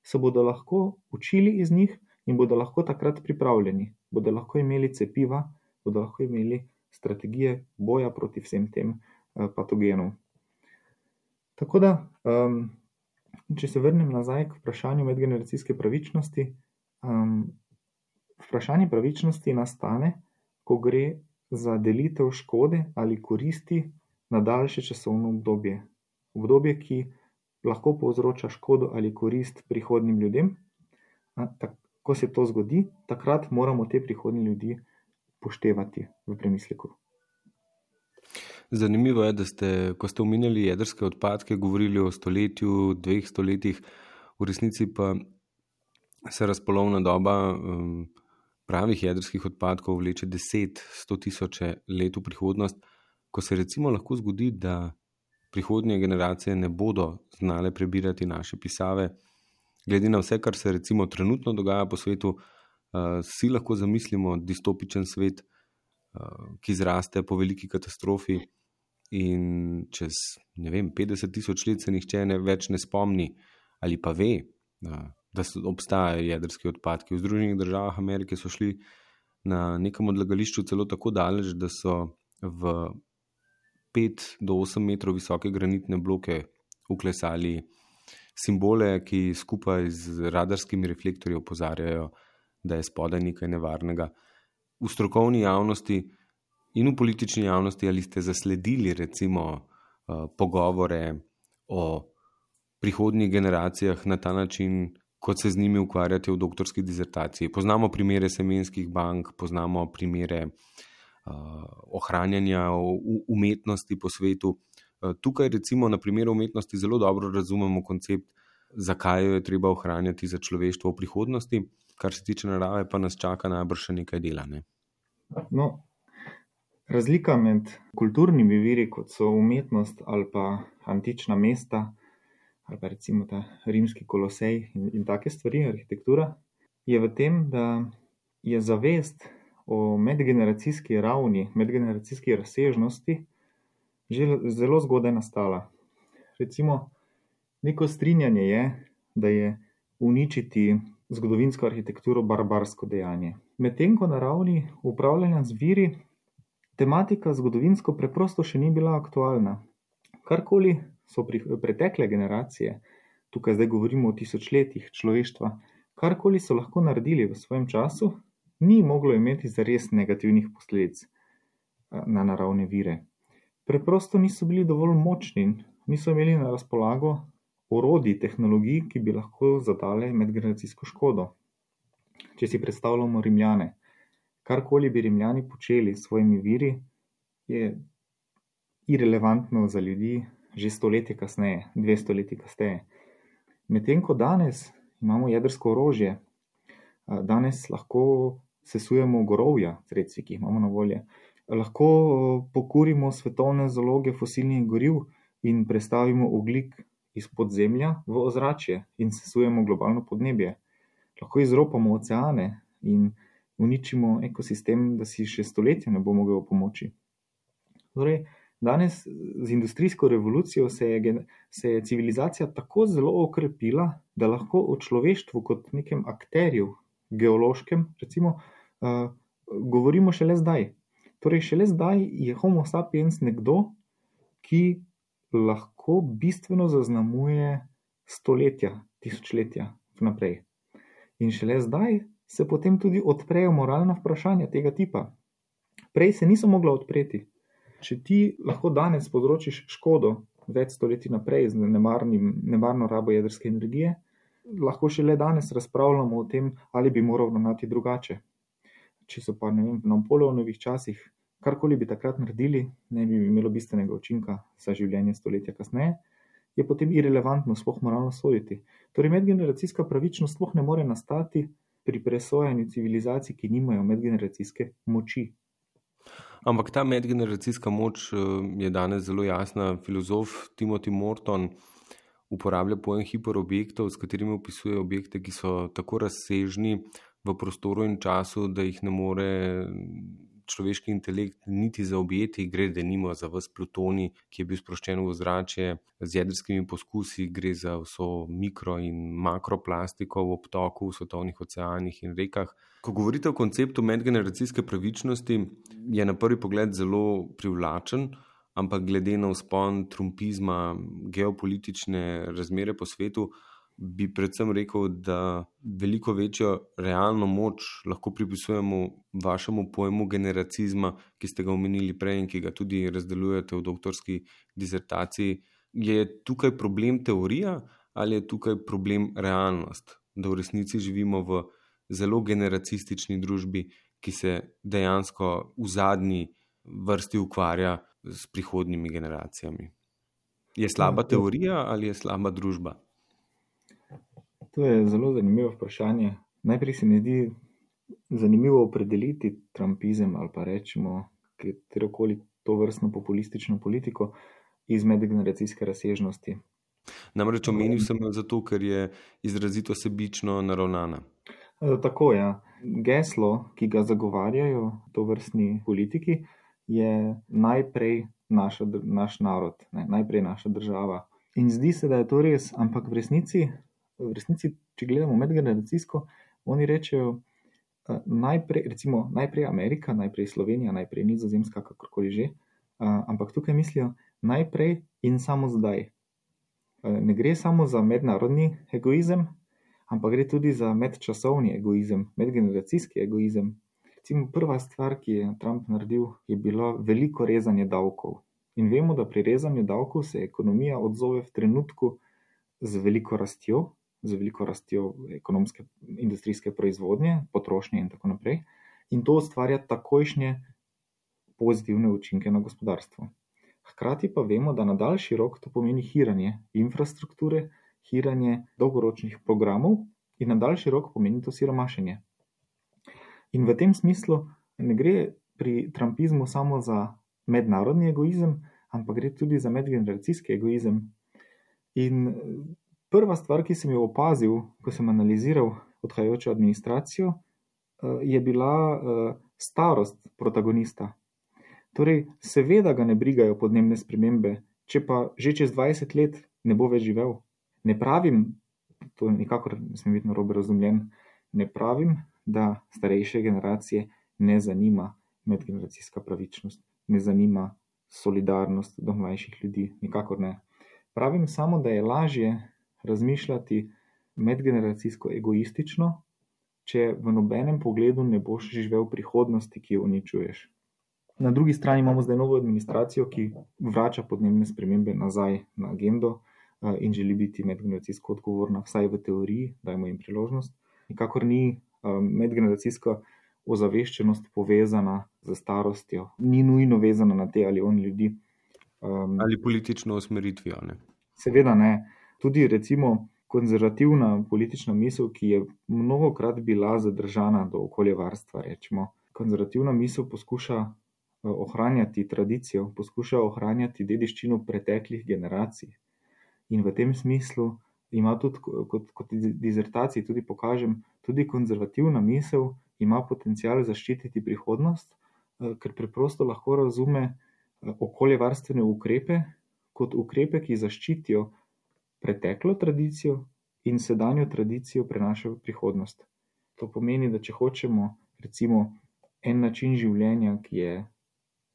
se bodo lahko učili iz njih in bodo lahko takrat pripravljeni, bodo lahko imeli cepiva, bodo lahko imeli strategije boja proti vsem tem uh, patogenom. Tako da, um, če se vrnem nazaj k vprašanju medgeneracijske pravičnosti, um, vprašanje pravičnosti nastane, ko gre za delitev škode ali koristi na daljše časovno obdobje. Obdobje, ki lahko povzroča škodo ali korist prihodnim ljudem. Ko se to zgodi, takrat moramo te prihodnje ljudi poštevati v premisleku. Zanimivo je, da ste, ko ste omenjali jedrske odpadke, govorili o stoletju, dveh stoletjih, v resnici pa se razpolovna doba um, pravih jedrskih odpadkov vleče 10-100 tisoče let v prihodnost, ko se recimo lahko zgodi, da prihodnje generacije ne bodo znale prebirati naše pisave. Glede na vse, kar se recimo trenutno dogaja po svetu, uh, si lahko zamislimo distopičen svet, uh, ki zraste po veliki katastrofi. In čez vem, 50 tisoč let se nihče ne več ne spomni ali pa ve, uh, da obstajajo jedrski odpadki. V Združenih državah Amerike so šli na nekem odlagališču celo tako daleč, da so v 5 do 8 metrov visoke granitne bloke uklesali simbole, ki skupaj z radarskimi reflektorji opozarjajo, da je spodaj nekaj nevarnega. V strokovni javnosti in v politični javnosti ali ste zasledili recimo uh, pogovore o prihodnjih generacijah na ta način, kot se z njimi ukvarjate v doktorski dizertaciji. Poznamo primere semenskih bank, poznamo primere uh, ohranjanja umetnosti po svetu. Uh, tukaj, recimo, na primeru umetnosti zelo dobro razumemo koncept, zakaj jo je treba ohranjati za človeštvo v prihodnosti, kar se tiče narave, pa nas čaka najbrž še nekaj dela. Ne? No, razlika med kulturnimi viri, kot so umetnost ali pa antična mesta, ali pa recimo ta rimski kolosej in, in take stvari, arhitektura, je v tem, da je zavest o medgeneracijski ravni, medgeneracijski razsežnosti že zelo zgodaj nastala. Recimo, neko strinjanje je, da je uničiti zgodovinsko arhitekturo barbarsko dejanje. Medtem ko na ravni upravljanja z viri, tematika zgodovinsko preprosto še ni bila aktualna. Karkoli so pri, pretekle generacije, tukaj zdaj govorimo o tisočletjih človeštva, karkoli so lahko naredili v svojem času, ni moglo imeti zares negativnih posledic na naravne vire. Preprosto niso bili dovolj močni, niso imeli na razpolago orodij, tehnologij, ki bi lahko zadale medgeneracijsko škodo. Če si predstavljamo Rimljane, karkoli bi Rimljani počeli s svojimi viri, je irrelevantno za ljudi, že stoletje kasneje, dve stoletji kasneje. Medtem ko danes imamo jedrsko orožje, danes lahko sesujemo gorovja, sredstvi, ki jih imamo na volje, lahko pokurimo svetovne zaloge fosilnih goriv in prestavimo oglik iz podzemlja v ozračje in sesujemo globalno podnebje. Lahko izropamo oceane in uničimo ekosistem, da si še stoletja ne bo mogel pomoči. Torej, Danes z industrijsko revolucijo se je, se je civilizacija tako zelo okrepila, da lahko o človeštvu kot nekem akterju, geološkem, recimo, uh, govorimo šele zdaj. Torej, šele zdaj je Homo sapiens nekdo, ki lahko bistveno zaznamuje stoletja, tisočletja vnaprej. In šele zdaj se potem tudi odprejo moralna vprašanja tega tipa. Prej se niso mogla odpreti če ti lahko danes povzročiš škodo več stoletij naprej z nemarnim, nemarno rabo jedrske energije, lahko še le danes razpravljamo o tem, ali bi moral ravnati drugače. Če so pa ne vem, na Napoleonovih časih karkoli bi takrat naredili, ne bi imelo bistvenega učinka za življenje stoletja kasneje, je potem irrelevantno sploh moralno soditi. Torej, medgeneracijska pravičnost sploh ne more nastati pri presojanju civilizacij, ki nimajo medgeneracijske moči. Ampak ta medgeneracijska moč eh, je danes zelo jasna. Filozof Timothy Morton uporablja pojem hiperobjektov, s katerimi opisuje objekte, ki so tako razsežni v prostoru in času, da jih ne more človeški intelekt niti za objeti, gre denimo za vse plutoni, ki je bil sproščen v zrače z jedrskimi poskusi, gre za vso mikro in makroplastiko v obtoku, v svetovnih oceanih in rekah. Ko govorite o konceptu medgeneracijske pravičnosti, je na prvi pogled zelo privlačen ampak glede na vzpon trumpizma, geopolitične razmere po svetu, bi predvsem rekel, da veliko večjo realno moč lahko pripisujemo vašemu pojmu generacizma, ki ste ga omenili prej in ki ga tudi razdelujete v doktorski disertaciji. Je tukaj problem teorija ali je tukaj problem realnost, da v resnici živimo v zelo generacistični družbi, ki se dejansko v zadnji vrsti ukvarja s prihodnjimi generacijami. Je slaba teorija ali je slaba družba? To je zelo zanimivo vprašanje. Najprej se mi zdi zanimivo opredeliti trumpizem ali pa rečemo katero koli to vrstno populistično politiko iz medgeneracijske razsežnosti. Namreč omenil sem jo zato, ker je izrazito sebično naravnana. E, tako je. Ja. Geslo, ki ga zagovarjajo to vrstni politiki, je najprej naša, naš narod, ne, najprej naša država. In zdi se, da je to res, ampak v resnici, v resnici če gledamo medgeneracijsko, oni rečejo, uh, najprej, recimo, najprej Amerika, najprej Slovenija, najprej Nizozemska, kakorkoli že, uh, ampak tukaj mislijo najprej in samo zdaj. Uh, ne gre samo za mednarodni egoizem, ampak gre tudi za medčasovni egoizem, medgeneracijski egoizem, Recimo, prva stvar, ki je Trump naredil, je bilo veliko rezanje davkov. In vemo, da pri rezanju davkov se ekonomija odzove v trenutku z veliko rastjo, z veliko rastjo ekonomske, industrijske proizvodnje, potrošnje in tako naprej. In to ustvarja takojšnje pozitivne učinke na gospodarstvo. Hkrati pa vemo, da na daljši rok to pomeni hiranje infrastrukture, hiranje dolgoročnih programov, in na daljši rok pomeni to siromašenje. In v tem smislu ne gre pri trumpizmu samo za mednarodni egoizem, ampak gre tudi za medgeneracijski egoizem. In prva stvar, ki sem jo opazil, ko sem analiziral odhajajočo administracijo, eh, je bila eh, starost protagonista. Torej, seveda ga ne brigajo podnebne spremembe, če pa že čez 20 let ne bo več živel. Ne pravim, to nikakor ne smem biti narobe razumljen, ne pravim, da starejše generacije ne zanima medgeneracijska pravičnost, ne zanima solidarnost do mlajših ljudi, nikakor ne. Pravim samo, da je lažje razmišljati medgeneracijsko egoistično, če v nobenem pogledu ne boš živel prihodnosti, ki jo uničuješ. Na drugi strani imamo zdaj novo administracijo, ki vrača podnebne spremembe nazaj na agendo eh, in želi biti medgeneracijsko odgovorna, vsaj v teoriji, dajmo jim priložnost. Nikakor ni Um, medgeneracijska ozaveščenost povezana z starostjo, ni nujno vezana na te ali oni ljudi. Um, ali politično usmeritvijo. Ne? Seveda ne. Tudi recimo konzervativna politična misel, ki je mnogokrat bila zadržana do okoljevarstva, rečemo. Konzervativna misel poskuša uh, ohranjati tradicijo, poskuša ohranjati dediščino preteklih generacij. In v tem smislu ima tudi, kot, kot dizertaciji tudi pokažem, tudi konzervativna misel ima potencial zaščititi prihodnost, eh, ker preprosto lahko razume eh, okoljevarstvene ukrepe kot ukrepe, ki zaščitijo preteklo tradicijo in sedanjo tradicijo prenašajo v prihodnost. To pomeni, da če hočemo recimo en način življenja, ki je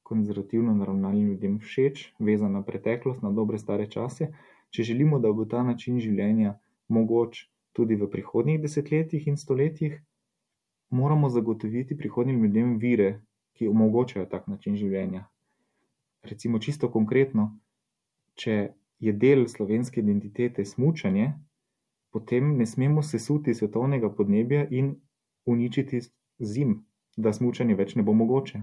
konzervativno naravnanim ljudem všeč, vezan na preteklost, na dobre stare čase, če želimo, da bo ta način življenja mogoč tudi v prihodnjih desetletjih in stoletjih, moramo zagotoviti prihodnjim ljudem vire, ki omogočajo tak način življenja. Recimo, čisto konkretno, če je del slovenske identitete smučanje, potem ne smemo sesuti svetovnega podnebja in uničiti zim, da smučanje več ne bo mogoče.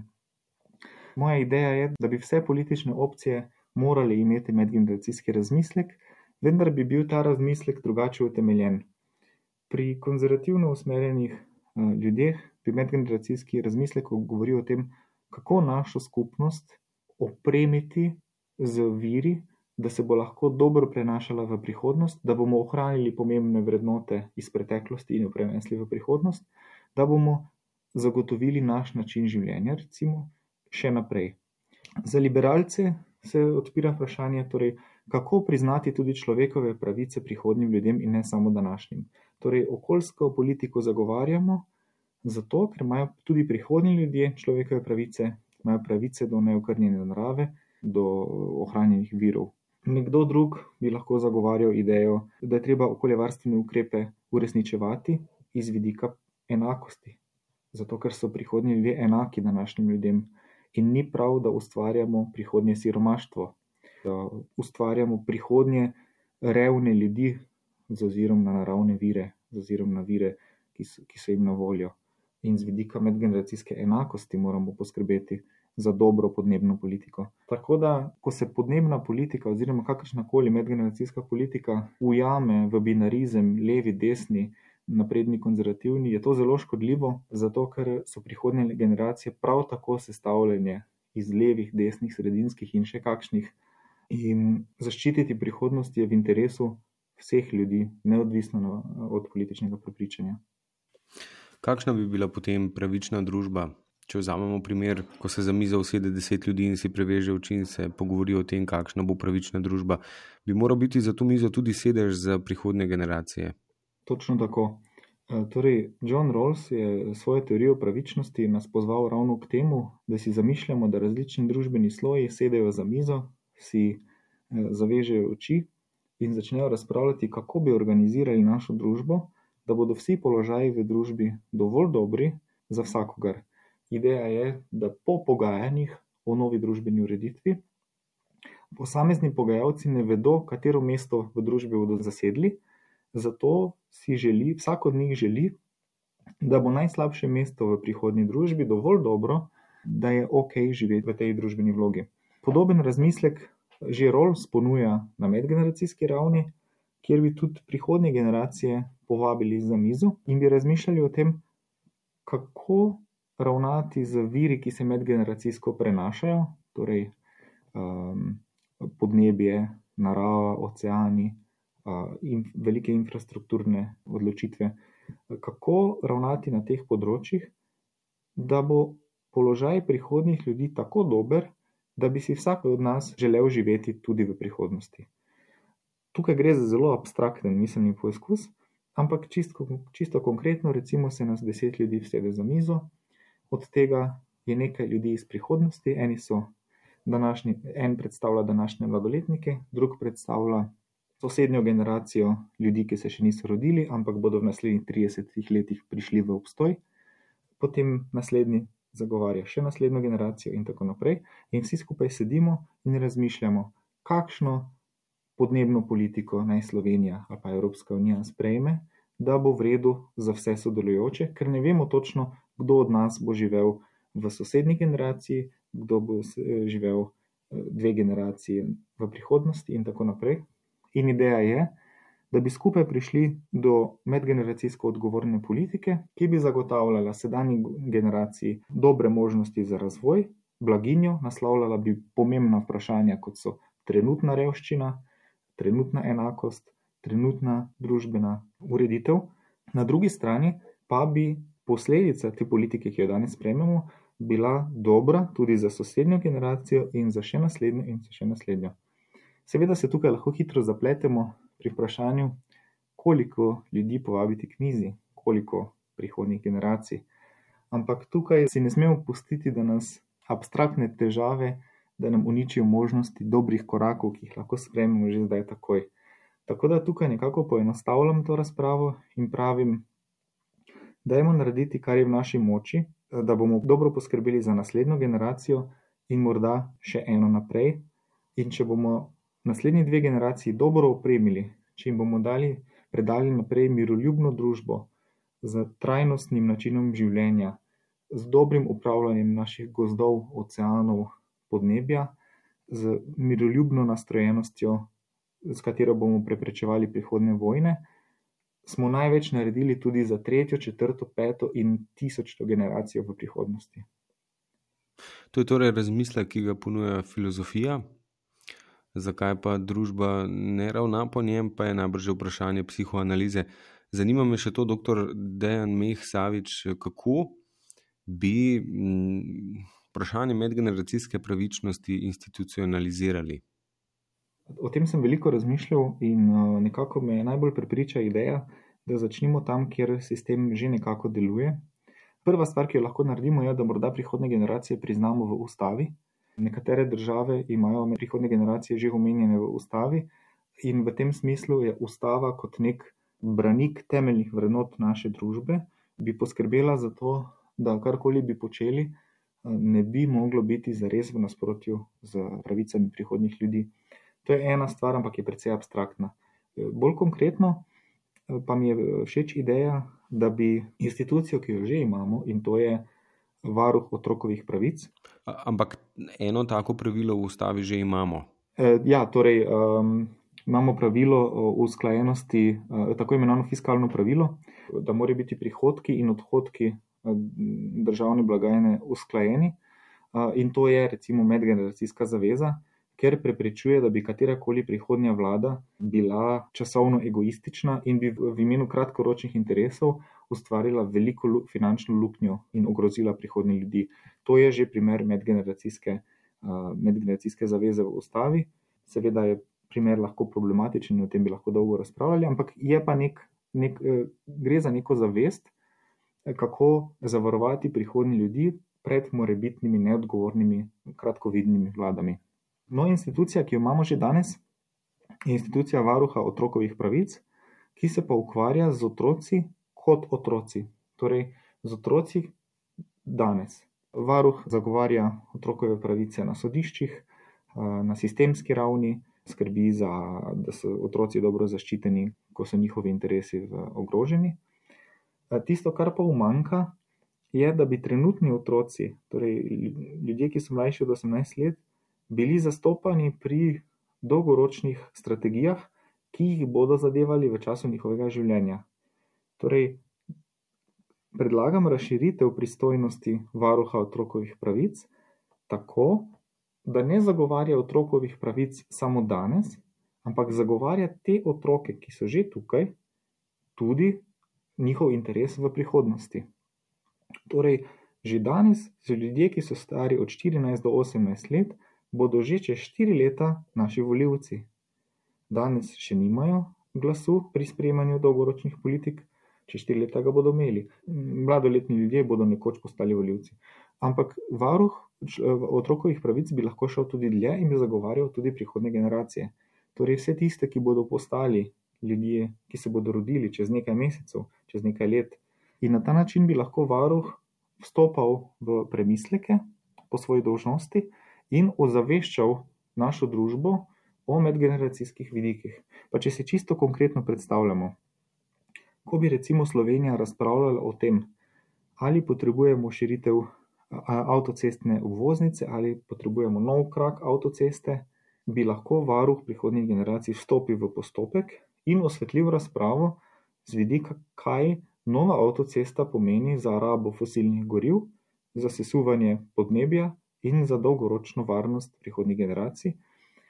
Moja ideja je, da bi vse politične opcije morali imeti medgeneracijski razmislek, vendar bi bil ta razmislek drugače utemeljen. Pri konzervativno usmerjenih eh, ljudeh bi medgeneracijski razmislek govoril o tem, kako našo skupnost opremiti z viri, da se bo lahko dobro prenašala v prihodnost, da bomo ohranili pomembne vrednote iz preteklosti in jo prenesli v prihodnost, da bomo zagotovili naš način življenja, recimo, še naprej. Za liberalce se odpira vprašanje, torej, kako priznati tudi človekove pravice prihodnim ljudem in ne samo današnjim. Torej, okoljsko politiko zagovarjamo zato, ker imajo tudi prihodnji ljudje človekove pravice, imajo pravice do neokrnjene narave, do ohranjenih virov. Nekdo drug bi lahko zagovarjal idejo, da je treba okoljevarstvene ukrepe uresničevati iz vidika enakosti, zato ker so prihodnji ljudje enaki današnjim ljudem in ni prav, da ustvarjamo prihodnje siromaštvo, da ustvarjamo prihodnje revne ljudi z ozirom na naravne vire, z ozirom na vire, ki so, ki so jim na voljo. In z vidika medgeneracijske enakosti moramo poskrbeti za dobro podnebno politiko. Tako da, ko se podnebna politika oziroma kakršna koli medgeneracijska politika ujame v binarizem levi, desni, napredni, konzervativni, je to zelo škodljivo, zato ker so prihodnje generacije prav tako sestavljene iz levih, desnih, sredinskih in še kakšnih. In zaščititi prihodnost je v interesu vseh ljudi, neodvisno od političnega prepričanja. Kakšna bi bila potem pravična družba? Če vzamemo primer, ko se za mizo usede deset ljudi in si preveže oči in se pogovori o tem, kakšna bo pravična družba, bi moral biti za to mizo tudi sedež za prihodne generacije. Točno tako. E, torej, John Rawls je svojo teorijo pravičnosti nas pozval ravno k temu, da si zamišljamo, da različni družbeni sloji sedejo za mizo, si e, zavežejo oči in začnejo razpravljati, kako bi organizirali našo družbo, da bodo vsi položaji v družbi dovolj dobri za vsakogar. Ideja je, da po pogajanjih o novi družbeni ureditvi posamezni pogajalci ne vedo, katero mesto v družbi bodo zasedli. Zato si želi, vsak od njih želi, da bo najslabše mesto v prihodnji družbi dovolj dobro, da je ok živeti v tej družbeni vlogi. Podoben razmislek že rol sponuja na medgeneracijski ravni, kjer bi tudi prihodnje generacije povabili za mizo in bi razmišljali o tem, kako ravnati z viri, ki se medgeneracijsko prenašajo, torej um, podnebje, narava, oceani in velike infrastrukturne odločitve, kako ravnati na teh področjih, da bo položaj prihodnjih ljudi tako dober, da bi si vsak od nas želel živeti tudi v prihodnosti. Tukaj gre za zelo abstrakten miselni poizkus, ampak čisto, čisto konkretno, recimo, se nas deset ljudi vsede za mizo, od tega je nekaj ljudi iz prihodnosti, eni so današnji, en predstavlja današnje mladoletnike, drug predstavlja sosednjo generacijo ljudi, ki se še niso rodili, ampak bodo v naslednjih 30 letih prišli v obstoj, potem naslednji zagovarja še naslednjo generacijo in tako naprej. In vsi skupaj sedimo in razmišljamo, kakšno podnebno politiko naj Slovenija ali pa Evropska unija sprejme, da bo v redu za vse sodelujoče, ker ne vemo točno, kdo od nas bo živel v sosednji generaciji, kdo bo živel eh, dve generacije v prihodnosti in tako naprej. In ideja je, da bi skupaj prišli do medgeneracijsko odgovorne politike, ki bi zagotavljala sedanji generaciji dobre možnosti za razvoj, blaginjo, naslavljala bi pomembna vprašanja, kot so trenutna revščina, trenutna enakost, trenutna družbena ureditev. Na drugi strani pa bi posledica te politike, ki jo danes sprejmemo, bila dobra tudi za sosednjo generacijo in za še naslednjo in za še naslednjo. Seveda se tukaj lahko hitro zapletemo pri vprašanju, koliko ljudi povabiti k mizi, koliko prihodnjih generacij. Ampak tukaj si ne smemo pustiti, da nas abstraktne težave, da nam uničijo možnosti dobrih korakov, ki jih lahko sprememo že zdaj takoj. Tako da tukaj nekako poenostavljam to razpravo in pravim, dajmo narediti, kar je v naši moči, da bomo dobro poskrbeli za naslednjo generacijo in morda še eno naprej. In če bomo naslednji dve generaciji dobro opremili, če jim bomo dali, predali naprej miroljubno družbo z trajnostnim načinom življenja, z dobrim upravljanjem naših gozdov, oceanov, podnebja, z miroljubno nastrojenostjo, s katero bomo preprečevali prihodne vojne, smo največ naredili tudi za tretjo, četrto, peto in tisočto generacijo v prihodnosti. To je torej razmislek, ki ga ponuja filozofija, zakaj pa družba ne ravna po njem, pa je najbrž vprašanje psihoanalize. Zanima me še to, doktor Dejan Meh Savič, kako bi vprašanje medgeneracijske pravičnosti institucionalizirali? O tem sem veliko razmišljal in nekako me najbolj prepriča ideja, da začnemo tam, kjer sistem že nekako deluje. Prva stvar, ki jo lahko naredimo, je, da morda prihodne generacije priznamo v ustavi. Nekatere države imajo prihodne generacije že omenjene v ustavi, in v tem smislu je ustava kot nek branik temeljnih vrednot naše družbe, bi poskrbela za to, da karkoli bi počeli, ne bi moglo biti zares v nasprotju z pravicami prihodnjih ljudi. To je ena stvar, ampak je precej abstraktna. Bolj konkretno pa mi je všeč ideja, da bi institucijo, ki jo že imamo, in to je varuh otrokovih pravic. Ampak eno tako pravilo v ustavi že imamo. Ja, torej um, imamo pravilo o usklajenosti, tako imenovano fiskalno pravilo, da morajo biti prihodki in odhodki državne blagajne usklajeni. In to je recimo medgeneracijska zaveza, ker preprečuje, da bi katerakoli prihodnja vlada bila časovno egoistična in bi v imenu kratkoročnih interesov ustvarila veliko finančno luknjo in ogrozila prihodnje ljudi. To je že primer medgeneracijske, medgeneracijske zaveze v ustavi. Seveda je primer lahko problematičen in o tem bi lahko dolgo razpravljali, ampak je pa nek, nek, gre za neko zavest, kako zavarovati prihodnje ljudi pred morebitnimi neodgovornimi, kratkovidnimi vladami. No, institucija, ki jo imamo že danes, je institucija varuha otrokovih pravic, ki se pa ukvarja z otroci kot otroci, torej z otroci danes. Varuh zagovarja otrokove pravice na sodiščih, na sistemski ravni, skrbi za, da so otroci dobro zaščiteni, ko so njihovi interesi ogroženi. Tisto, kar pa umanka, je, da bi trenutni otroci, torej ljudje, ki so mlajši od 18 let, bili zastopani pri dolgoročnih strategijah, ki jih bodo zadevali v času njihovega življenja. Torej, predlagam razširitev pristojnosti varuha otrokovih pravic tako, da ne zagovarja otrokovih pravic samo danes, ampak zagovarja te otroke, ki so že tukaj, tudi njihov interes v prihodnosti. Torej, že danes so ljudje, ki so stari od 14 do 18 let, bodo že čez 4 leta naši voljivci. Danes še nimajo glasu pri sprejemanju dolgoročnih politik, čez 4 leta ga bodo imeli. Mladoletni ljudje bodo nekoč postali voljivci. Ampak varuh otrokovih pravic bi lahko šel tudi dlje in bi zagovarjal tudi prihodne generacije. Torej, vse tiste, ki bodo postali ljudje, ki se bodo rodili čez nekaj mesecev, čez nekaj let. In na ta način bi lahko varuh vstopal v premisleke po svoji dolžnosti in ozaveščal našo družbo o medgeneracijskih vidikih. Pa če se čisto konkretno predstavljamo, ko bi recimo Slovenija razpravljala o tem, ali potrebujemo širitev avtocestne obvoznice ali potrebujemo nov krak avtoceste, bi lahko varuh prihodnjih generacij vstopil v postopek in osvetlil razpravo z vidika, kaj nova avtocesta pomeni za rabo fosilnih goriv, za sesuvanje podnebja in za dolgoročno varnost prihodnjih generacij.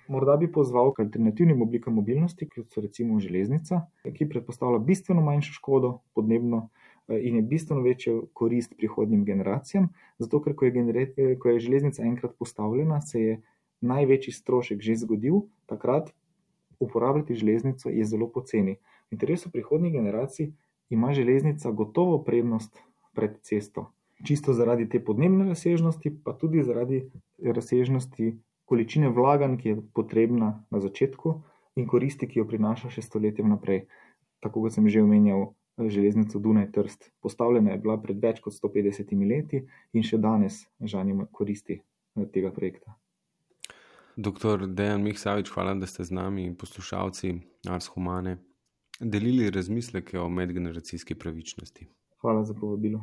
Morda bi pozval k alternativnim oblikam mobilnosti, kot so recimo železnica, ki predpostavlja bistveno manjšo škodo podnebno in je bistveno večjo korist prihodnjim generacijam, zato ker ko je, ko je železnica enkrat postavljena, se je največji strošek že zgodil, takrat uporabljati železnico je zelo poceni. V interesu prihodnjih generacij ima železnica gotovo prednost pred cesto. Čisto zaradi te podnebne razsežnosti, pa tudi zaradi razsežnosti količine vlaganj, ki je potrebna na začetku in koristi, ki jo prinaša še stoletje vnaprej. Tako kot sem že omenjal, železnico Dunaj Trst. Postavljena je bila pred več kot 150 leti in še danes žanjemo koristi tega projekta. Doktor Dejan Mihsavič, hvala, da ste z nami in poslušalci Ars Humane delili razmisleke o medgeneracijski pravičnosti. Hvala za povabilo.